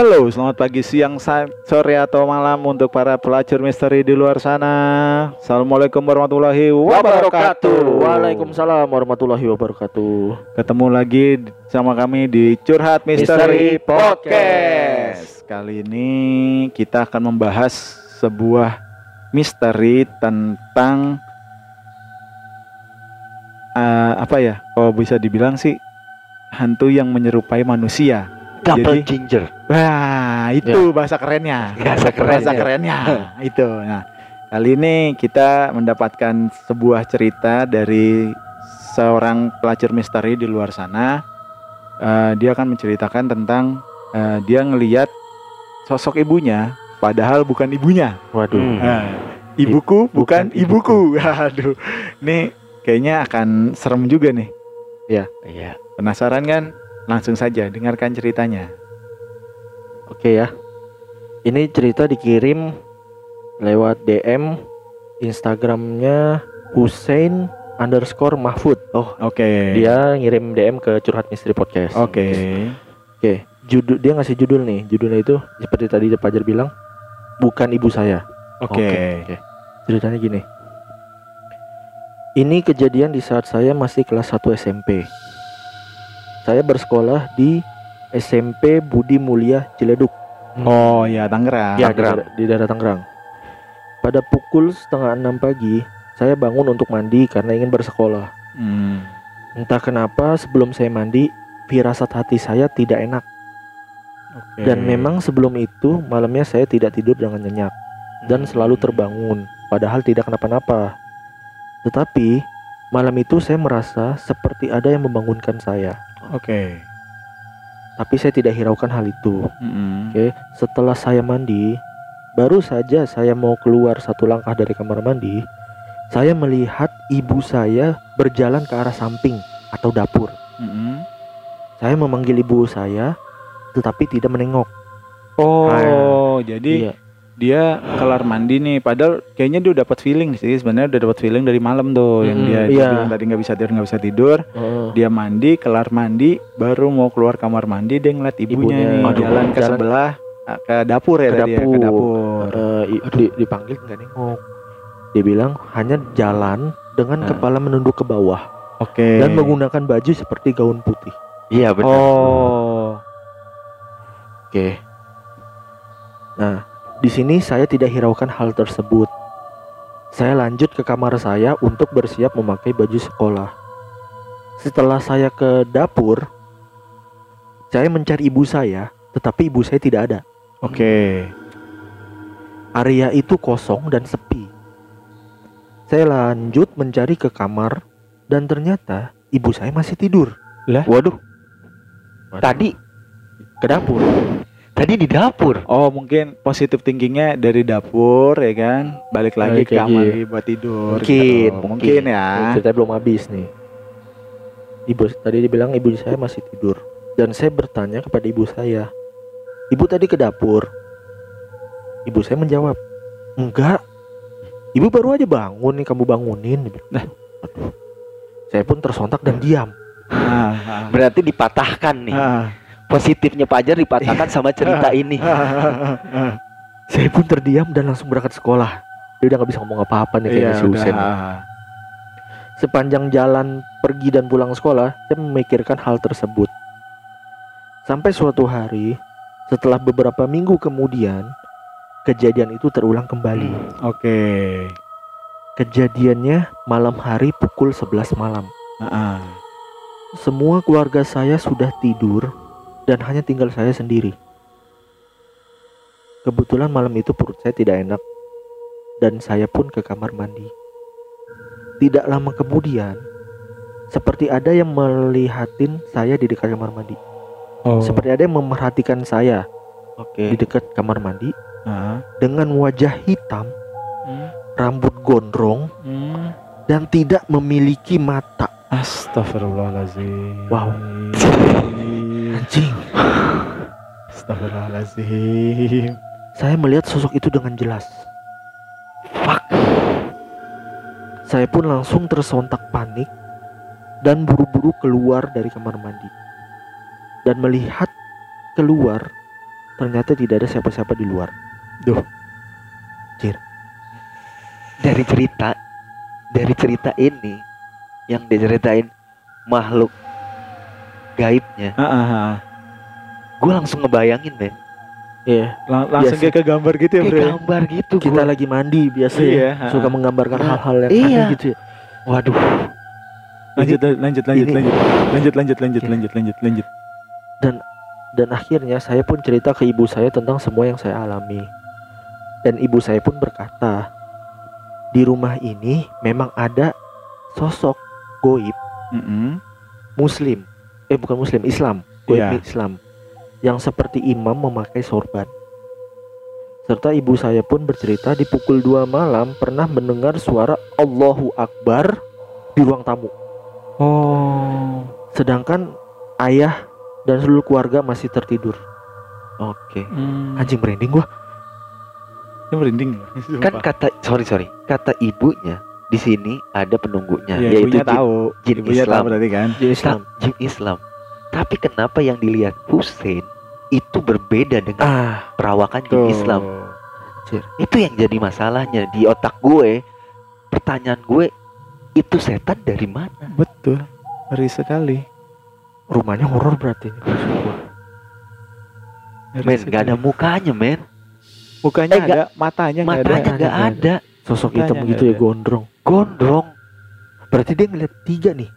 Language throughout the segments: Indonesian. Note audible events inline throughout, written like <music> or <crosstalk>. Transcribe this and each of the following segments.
Halo, selamat pagi, siang, sore atau malam untuk para pelacur misteri di luar sana. Assalamualaikum warahmatullahi wabarakatuh. Waalaikumsalam warahmatullahi wabarakatuh. Ketemu lagi sama kami di Curhat Misteri Misteri Podcast. Kali ini kita akan membahas sebuah misteri tentang eh, apa ya? Kalau bisa dibilang sih hantu yang menyerupai manusia. Double Jadi- ginger. Wah, itu bahasa kerennya. Bahasa kerennya. Bahasa kerennya. <laughs> itu. Nah, kali ini kita mendapatkan sebuah cerita dari seorang pelacur misteri di luar sana. Eh, dia akan menceritakan tentang eh, dia ngelihat sosok ibunya, padahal bukan ibunya. Waduh. Hmm. Nah, ibuku bukan bukan ibuku. <laughs> Aduh, ini kayaknya akan serem juga nih. Iya. Penasaran kan? Langsung saja dengarkan ceritanya. Oke ya. Ini cerita dikirim lewat DM Instagramnya Hussein underscore Mahfud. Oh, Oke. dia ngirim DM ke Curhat Misteri Podcast. Oke. Oke. Judul dia ngasih judul nih. Judulnya itu seperti tadi Fajar bilang, bukan ibu saya. Oke. Oke. Ceritanya gini. Ini kejadian di saat saya masih kelas 1 SMP. Saya bersekolah di SMP Budi Mulia Ciledug. Oh ya Tangerang. Ya, di, daerah- di daerah Tangerang. Pada pukul setengah enam pagi, saya bangun untuk mandi karena ingin bersekolah. Hmm. Entah kenapa sebelum saya mandi, firasat hati saya tidak enak. Oke. Dan memang sebelum itu malamnya saya tidak tidur dengan nyenyak dan selalu terbangun, padahal tidak kenapa-napa. Tetapi malam itu saya merasa seperti ada yang membangunkan saya, Oke. tapi saya tidak hiraukan hal itu. Mm-mm. Oke, setelah saya mandi, baru saja saya mau keluar satu langkah dari kamar mandi, saya melihat ibu saya berjalan ke arah samping atau dapur. Mm-mm. Saya memanggil ibu saya, tetapi tidak menengok. Oh, jadi Iya, dia kelar mandi nih. Padahal kayaknya dia dapat feeling sih. Sebenarnya udah dapat feeling dari malam tuh, yang Mm, dia iya. bilang tadi nggak bisa tidur, nggak bisa tidur. Heeh. Dia mandi, kelar mandi, baru mau keluar kamar mandi, dia ngeliat ibunya, Ibunya. nih Aduh, jalan ke jalan- sebelah ah, ke dapur ya Ke tadi ya, ke dapur. dapur. Eh, i- di- dipanggil nggak nengok. Dia bilang hanya jalan dengan Ah. kepala menunduk ke bawah Oke. dan menggunakan baju seperti gaun putih. Iya benar. Oh. Oke. Nah, di sini saya tidak hiraukan hal tersebut. Saya lanjut ke kamar saya untuk bersiap memakai baju sekolah. Setelah saya ke dapur, saya mencari ibu saya, tetapi ibu saya tidak ada. Oke. Area itu kosong dan sepi. Saya lanjut mencari ke kamar dan ternyata ibu saya masih tidur. Waduh, tadi ke dapur. Tadi di dapur. Oh mungkin positif thinkingnya dari dapur ya kan balik lagi Balik ke kamar lagi. lagi buat tidur Mungkin, gitu. mungkin. mungkin ya Ceritanya belum habis nih. Ibu tadi dibilang ibu saya masih tidur dan saya bertanya kepada ibu saya, "Ibu tadi ke dapur?" Ibu saya menjawab, "Enggak. Ibu baru aja bangun nih, kamu bangunin." Nah. Aduh. Saya pun tersontak dan diam. Ah, Berarti dipatahkan nih. ah, Positifnya Pajar dipatahkan <laughs> sama cerita ini. <laughs> Saya pun terdiam dan langsung berangkat sekolah. Dia udah nggak bisa ngomong apa-apa nih kayaknya Iya, si Husen. Sepanjang jalan pergi dan pulang sekolah, saya memikirkan hal tersebut. Sampai suatu hari, setelah beberapa minggu kemudian, kejadian itu terulang kembali. Oke. Kejadiannya malam hari pukul 11 malam. Ah, ah. Semua keluarga saya sudah tidur dan hanya tinggal saya sendiri. Kebetulan malam itu perut saya tidak enak dan saya pun ke kamar mandi. Tidak lama kemudian, seperti ada yang melihatin saya di dekat kamar mandi. Oh. Seperti ada yang memerhatikan saya Oke. di dekat kamar mandi Ah. dengan wajah hitam, Hmm. rambut gondrong, Hmm. dan tidak memiliki mata. Astagfirullahaladzim. Wow. <laughs> Anjing. Astagfirullahaladzim. Saya melihat sosok itu dengan jelas. Fuck. Saya pun langsung tersontak panik dan buru-buru keluar dari kamar mandi. Dan melihat keluar ternyata tidak ada siapa-siapa di luar. Dari cerita dari cerita ini yang diceritain makhluk gaibnya, gue langsung ngebayangin men. Iya. Lang- langsung Biasa. kayak ke gambar gitu ya, Kayak Bro. gambar gitu Kita gua. lagi mandi biasa Iya, ya. ha-ha. Suka menggambarkan Iya. hal-hal yang Iya. aneh gitu ya. Waduh. Lanjut, lanjut, lanjut, ini- lanjut, lanjut, lanjut, lanjut, Iya. lanjut, lanjut, lanjut. Dan akhirnya saya pun cerita ke ibu saya tentang semua yang saya alami. Dan ibu saya pun berkata, di rumah ini memang ada sosok goib Mm-mm. muslim. Eh bukan muslim, Islam. Iya. Islam. Yang seperti imam memakai sorban. Serta ibu saya pun bercerita di pukul 2 malam pernah mendengar suara Allahu Akbar di ruang tamu. Oh. Sedangkan ayah dan seluruh keluarga masih tertidur. Oke. Hmm. Anjing merinding gua. Ini merinding. Kan kata sorry sorry kata ibunya di sini ada penunggunya Iya, yaitu jin- tahu. jin ibunya Islam. tahu berarti kan. Di Islam. Ta- jin Islam. Tapi kenapa yang dilihat Hussein itu berbeda dengan Ah, perawakan jin Tuh. Islam? Itu yang jadi masalahnya di otak gue. Pertanyaan gue itu setan dari mana? Betul. Ngeri sekali. rumahnya horor berarti. Men, gak ada mukanya, men. Mukanya Eh, ada, matanya nggak ada. Matanya gak ada. ada. Sosok hitam nggak gitu ya ada. gondrong. Gondrong. Berarti dia ngeliat tiga nih.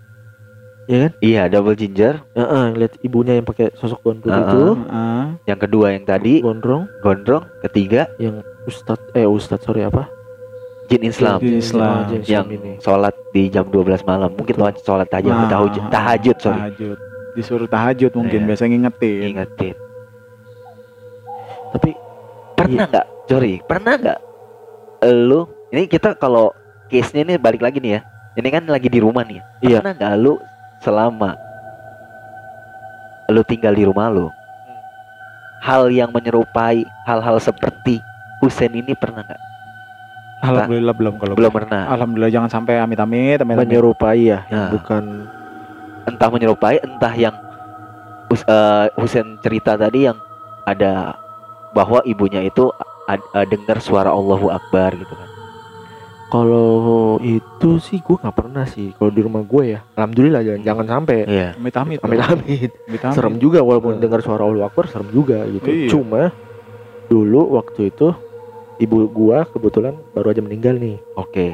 Ya kan? Iya, double ginger. Heeh, ngeliat ibunya yang pakai sosok gondrong Heeh. itu. Heeh. Yang kedua yang tadi Gondrong gondrong. Ketiga yang ustad eh ustad sorry apa? jin Islam. Jin Islam. Jin yang Islam ini. sholat di jam 12 malam. Mungkin tuh sholat aja Ah, tahajud, tahajud sorry. Tahajud. Disuruh tahajud mungkin Iya. biasa ngingetin. Ingetin. Tapi Pernah nggak, sorry, pernah nggak lu ini kita kalau case-nya ini balik lagi nih ya. Ini kan lagi di rumah nih. ya. Iya. Pernah nggak lu selama lu tinggal di rumah lu hal yang menyerupai hal-hal seperti Husen ini pernah nggak? Alhamdulillah belum kalau Belum pernah. Alhamdulillah jangan sampai amit-amit, amit-amit. menyerupai ya, yang Nah. bukan Entah menyerupai, entah yang Hus- eh, Husen cerita tadi yang ada bahwa ibunya itu ad- eh, dengar suara Allahu Akbar gitu kan. Kalau itu sih gue nggak pernah sih kalau di rumah gue ya alhamdulillah jangan jangan sampai Iya. Amit-amit. amit amit Amit-amit. serem juga walaupun Eh. dengar suara Allahu Akbar serem juga gitu Iya. cuma dulu waktu itu ibu gua kebetulan baru aja meninggal nih Oke.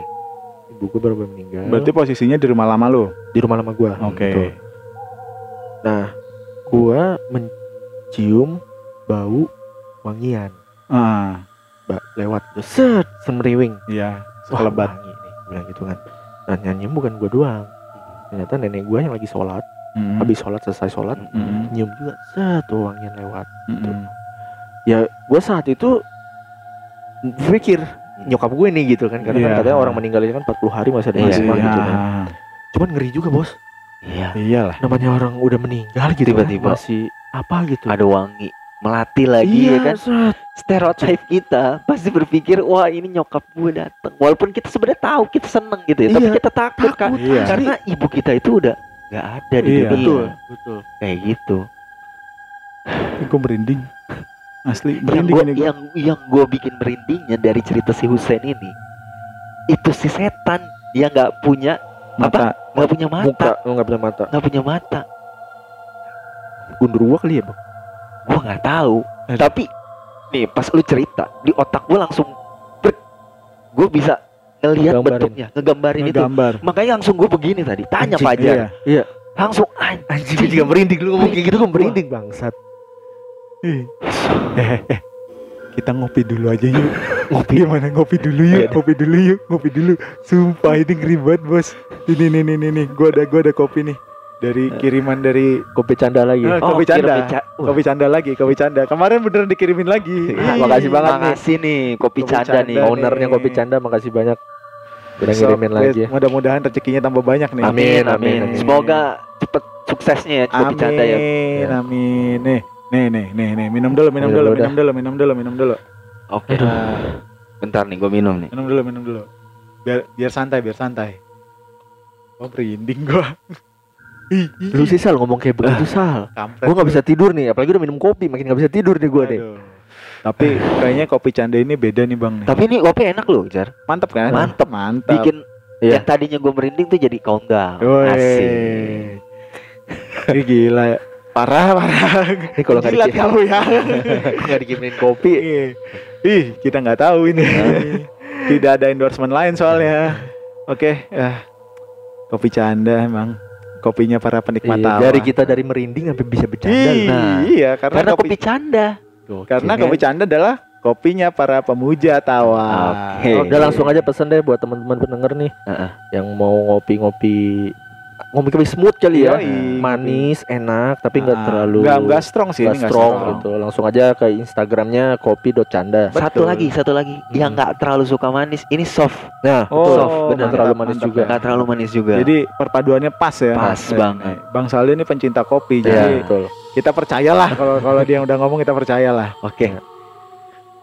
ibu gua baru aja meninggal Berarti posisinya di rumah lama lu. di rumah lama gua Oke. Betul. nah gua mencium bau wangian Ah, lewat set semeriwing iya, sekelebat. wangi nih bilang gitu kan nah nyanyi bukan gua doang ternyata nenek gua yang lagi sholat Mm-mm. habis sholat selesai sholat Mm-mm. nyium juga set tuh wangian lewat Mm-mm. ya gua saat itu berpikir nyokap gue nih gitu kan karena kan Iya. katanya orang meninggal itu kan 40 hari masih ada Iya, masih Iya. gitu kan cuman ngeri juga bos Iya. Iyalah. namanya orang udah meninggal gitu kan, Tiba-tiba. masih apa gitu Ada wangi melati lagi iya ya kan. set. Stereotype kita pasti berpikir wah ini nyokap gue datang. Walaupun kita sebenarnya tahu kita seneng gitu ya, tapi Iya, kita takut, kan takut Iya. karena ibu kita itu udah nggak ada di Iya. dunia. betul betul Kayak gitu. Gue merinding. Asli Yang merinding gua, ini gue. yang yang gue bikin merindingnya dari cerita si Husain ini itu si setan yang nggak punya Mata. nggak punya mata nggak punya mata nggak punya mata gundurwo kali ya bang gue nggak tahu Aduh. tapi nih pas lu cerita di otak gue langsung gue bisa ngelihat bentuknya ngegambarin itu Ngegambar. makanya langsung gue begini tadi tanya Anjing, Fajar Iya. iya langsung anjing anjing gue juga merinding lu ngomong kayak gitu gue merinding bangsat. Eh, eh, eh. Kita ngopi dulu aja yuk. <laughs> ngopi Gimana ngopi dulu yuk? Ngopi dulu yuk, ngopi dulu. Sumpah ini ngeri banget, Bos. Ini nih nih nih nih. Gua ada gua ada kopi nih. Dari kiriman dari kopi canda lagi Ah, Oh, kopi kira canda. beca- Wah, Kopi canda lagi, kopi canda. Kemarin beneran dikirimin lagi. Ah, Ih, makasih banget nih. makasih nih kopi Kopi canda nih canda. ownernya nih. kopi canda makasih banyak udah Besok, ngirimin lagi Mudah-mudahan rezekinya tambah banyak nih. Amin, amin, amin, amin. amin. semoga cepet suksesnya ya kopi Amin, canda ya amin. Nih, nih, nih, nih, nih. Minum dulu, minum Minum dulu, minum dulu, minum dulu, minum dulu. oke Nah, bentar nih gue minum nih minum dulu, minum dulu. Biar biar santai, biar santai. Oh, merinding gua. Lu sih Sal ngomong kayak begitu Sal. Kampret. Gue nggak bisa tidur nih, apalagi udah minum kopi, makin nggak bisa tidur nih gue nih. Aduh. Tapi kayaknya kopi canda ini beda nih bang. nih. Tapi ini kopi enak loh, Jar. mantep kan? Mantep. mantap. Bikin Iya. yang tadinya gue merinding tuh jadi. Woi. Asik. Ini gila ya. Parah, parah. Ini kalau nggak Gila dikirim, tahu ya. <laughs> nggak dikirimin kopi, Ih, Ih, kita nggak tahu ini. Tidak ada endorsement lain soalnya. Oke, ya. Kopi canda emang kopinya para penikmat Iya, tawa. dari kita dari merinding sampai bisa bercanda. Nah, iya, karena, Karena kopi, kopi canda. karena Oke. kopi canda adalah kopinya para pemuja tawa. Oke. Udah langsung aja pesen deh buat teman-teman pendengar nih Heeh. yang mau ngopi-ngopi ngopi-ngopi smooth kali ya. Yoi. Manis, enak tapi nggak Ah, terlalu nggak nggak strong sih nggak strong gitu. Langsung aja ke Instagramnya kopi.canda. Satu Betul. lagi, satu lagi yang nggak terlalu suka manis. Ini soft, Nah, Oh. Soft. Nggak terlalu manis mantap juga. ya. nggak terlalu manis juga. Jadi perpaduannya pas ya. Pas Eh, banget. Bang Saldi ini pencinta kopi, Iya, jadi betul. kita percayalah kalau kalau dia udah ngomong kita percayalah. Oke.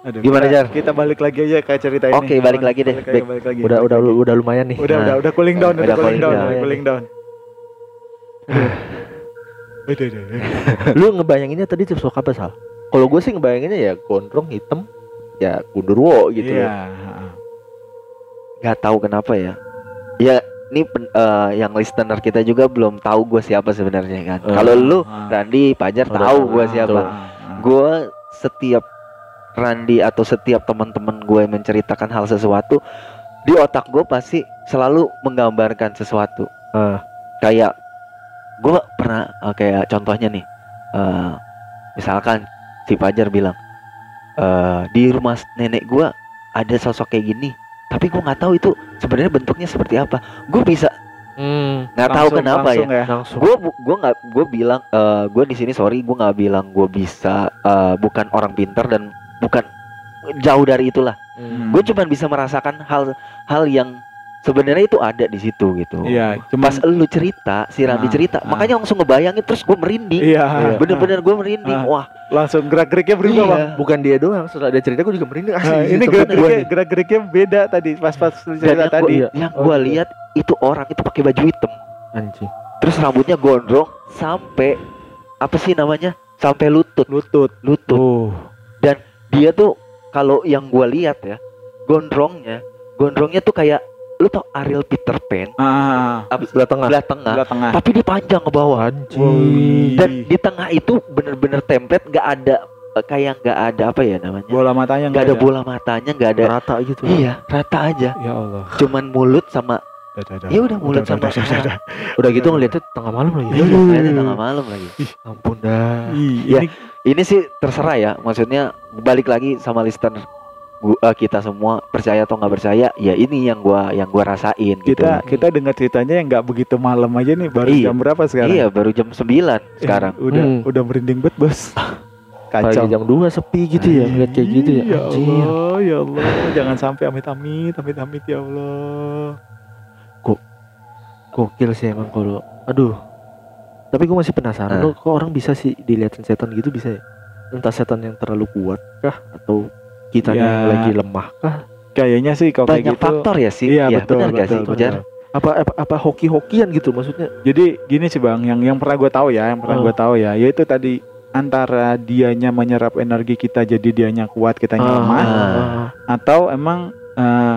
Aduh, Gimana, Jar? Kita balik lagi aja ke cerita ini. Oke, balik lagi deh, Balik lagi, Bek. balik lagi. Udah balik udah udah lumayan nih. udah Nah. udah udah cooling down, udah, Udah cooling cooling down, down. udah cooling down. Udah. <laughs> Lu ngebayanginnya tadi tips apa Sal? Kalau gue sih ngebayanginnya ya gondrong hitam ya kundurwo gitu. Iya. Nggak tahu kenapa ya. Ya, ini pen- eh, yang listener kita juga belum tahu gue siapa sebenarnya kan. Eh, Kalau lu, ah. Randi, Pajar tahu gue ah, siapa. tuh. Gue setiap Randi atau setiap teman-teman gue menceritakan hal sesuatu di otak gue pasti selalu menggambarkan sesuatu. Ah. Kayak gue pernah eh, kayak contohnya nih, eh, misalkan si Fajar bilang eh, di rumah nenek gue ada sosok kayak gini, tapi gue nggak tahu itu sebenarnya bentuknya seperti apa. Gue bisa Hmm, nggak tahu Langsung- kenapa ya langsung ya. gue gue nggak gue bilang eh gue di sini sorry gue nggak bilang gue bisa eh, bukan orang pintar dan bukan jauh dari itulah Hmm. gue cuma bisa merasakan hal hal yang sebenarnya itu ada di situ gitu Iya, cuma pas lu cerita si Randi Ah, cerita ah. makanya langsung ngebayangin terus gue merinding Iya. bener-bener gue merinding Ah. wah langsung gerak-geriknya berubah, Iya. Bang. Bukan dia doang, setelah dia cerita gue juga merinding asli. Nah, ini gerak-geriknya gua beda tadi pas-pas dan cerita yang tadi. gue iya. yang Oh, gue iya. lihat itu orang itu pakai baju hitam anjing. terus rambutnya gondrong sampai apa sih namanya sampai lutut Lutut. lutut Tuh. dia tuh kalau yang gua lihat ya gondrongnya gondrongnya tuh kayak lu tau Ariel Peter Pan Ah, apa Sebelah tengah. sebelah tengah sebelah tengah. tapi dia panjang ke bawah Anjing. Wih. dan di tengah itu bener-bener template nggak ada eh, kayak nggak ada apa ya namanya bola matanya nggak ada bola matanya nggak ada Rata gitu. iya rata aja Ya Allah. cuman mulut sama Udah, udah, ya udah mulut Udah, sama udah, udah, udah. Udah gitu ngeliatnya tengah malam lagi. Iya, kayaknya tengah malam lagi Ampun dah. Ih, Ya. ini ini sih terserah ya maksudnya balik lagi sama listener gua, eh, kita semua percaya atau nggak percaya ya ini yang gua yang gua rasain gitu kita kita dengar ceritanya yang nggak begitu malam aja nih baru Iya. jam berapa sekarang? iya baru jam 9 Eh, sekarang udah Hmm. udah merinding banget bos. Pagi Kacau. jam 2 sepi gitu ya, ngeliat kayak gitu ya. Ya. Allah, ya Allah, jangan sampai amit-amit, amit-amit ya Allah. Gokil sih emang kalau aduh. Tapi gue masih penasaran loh, kok orang bisa sih dilihatin setan gitu bisa ya? Entah setan yang terlalu kuat kah atau kitanya Ya. lagi lemah kah? Kayaknya sih kalau kayak banyak gitu. faktor ya sih Iya, Ya, betul, benar gak betul, sih Fajar? betul. Apa apa, apa hoki-hokian gitu maksudnya? Jadi gini sih bang, yang yang pernah gue tahu ya, yang pernah Oh. gue tahu ya, yaitu tadi antara dianya menyerap energi kita jadi dianya kuat kita lemah, Ah, atau emang eh,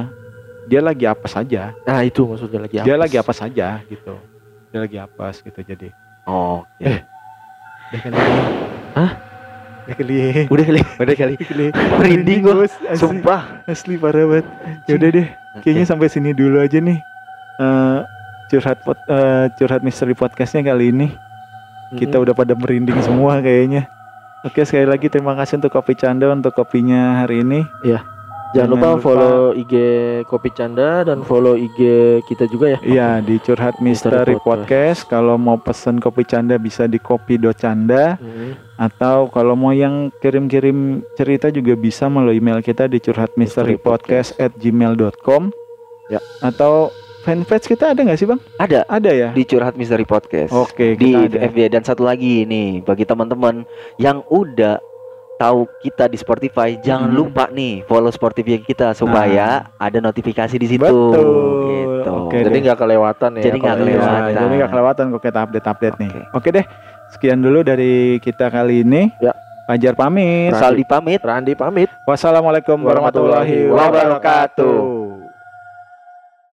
dia lagi apa saja, Nah itu maksudnya lagi dia apes. lagi apa saja gitu, dia lagi apes gitu jadi. oh Eh. Udah kali. Hah? Udah kali. Udah kali. udah kali Udah kali. merinding asli, sumpah asli parah banget. Ya udah deh, kayaknya sampai sini dulu aja nih. Eh, curhat pod, eh, curhat misteri podcastnya kali ini. Kita udah pada merinding semua kayaknya. Oke sekali lagi terima kasih untuk kopi canda untuk kopinya hari ini. Jangan lupa, Jangan lupa- follow IG Kopi Canda dan follow IG kita juga ya. Iya di curhat Misteri misteri podcast. Kalau mau pesen kopi canda bisa di kopi.canda Hmm atau kalau mau yang kirim-kirim cerita juga bisa melalui email kita di curhatmisterypodcast@gmail.com ya. ya atau fanpage kita ada nggak sih bang? Ada, ada ya di curhat misteri podcast. Oke, okay, di ada. FB dan satu lagi ini bagi teman-teman yang udah tahu kita di Spotify, jangan hmm. lupa nih follow Spotify kita supaya nah. ada notifikasi di situ. Betul. Gitu. Okay, jadi nggak kelewatan ya. Jadi nggak iya, kelewatan. Ya, kelewatan kok kita update update okay. nih. Oke okay deh. Sekian dulu dari kita kali ini. Ya. Panjar pamit. Saldi pamit. Randi pamit. Wassalamualaikum warahmatullahi wabarakatuh.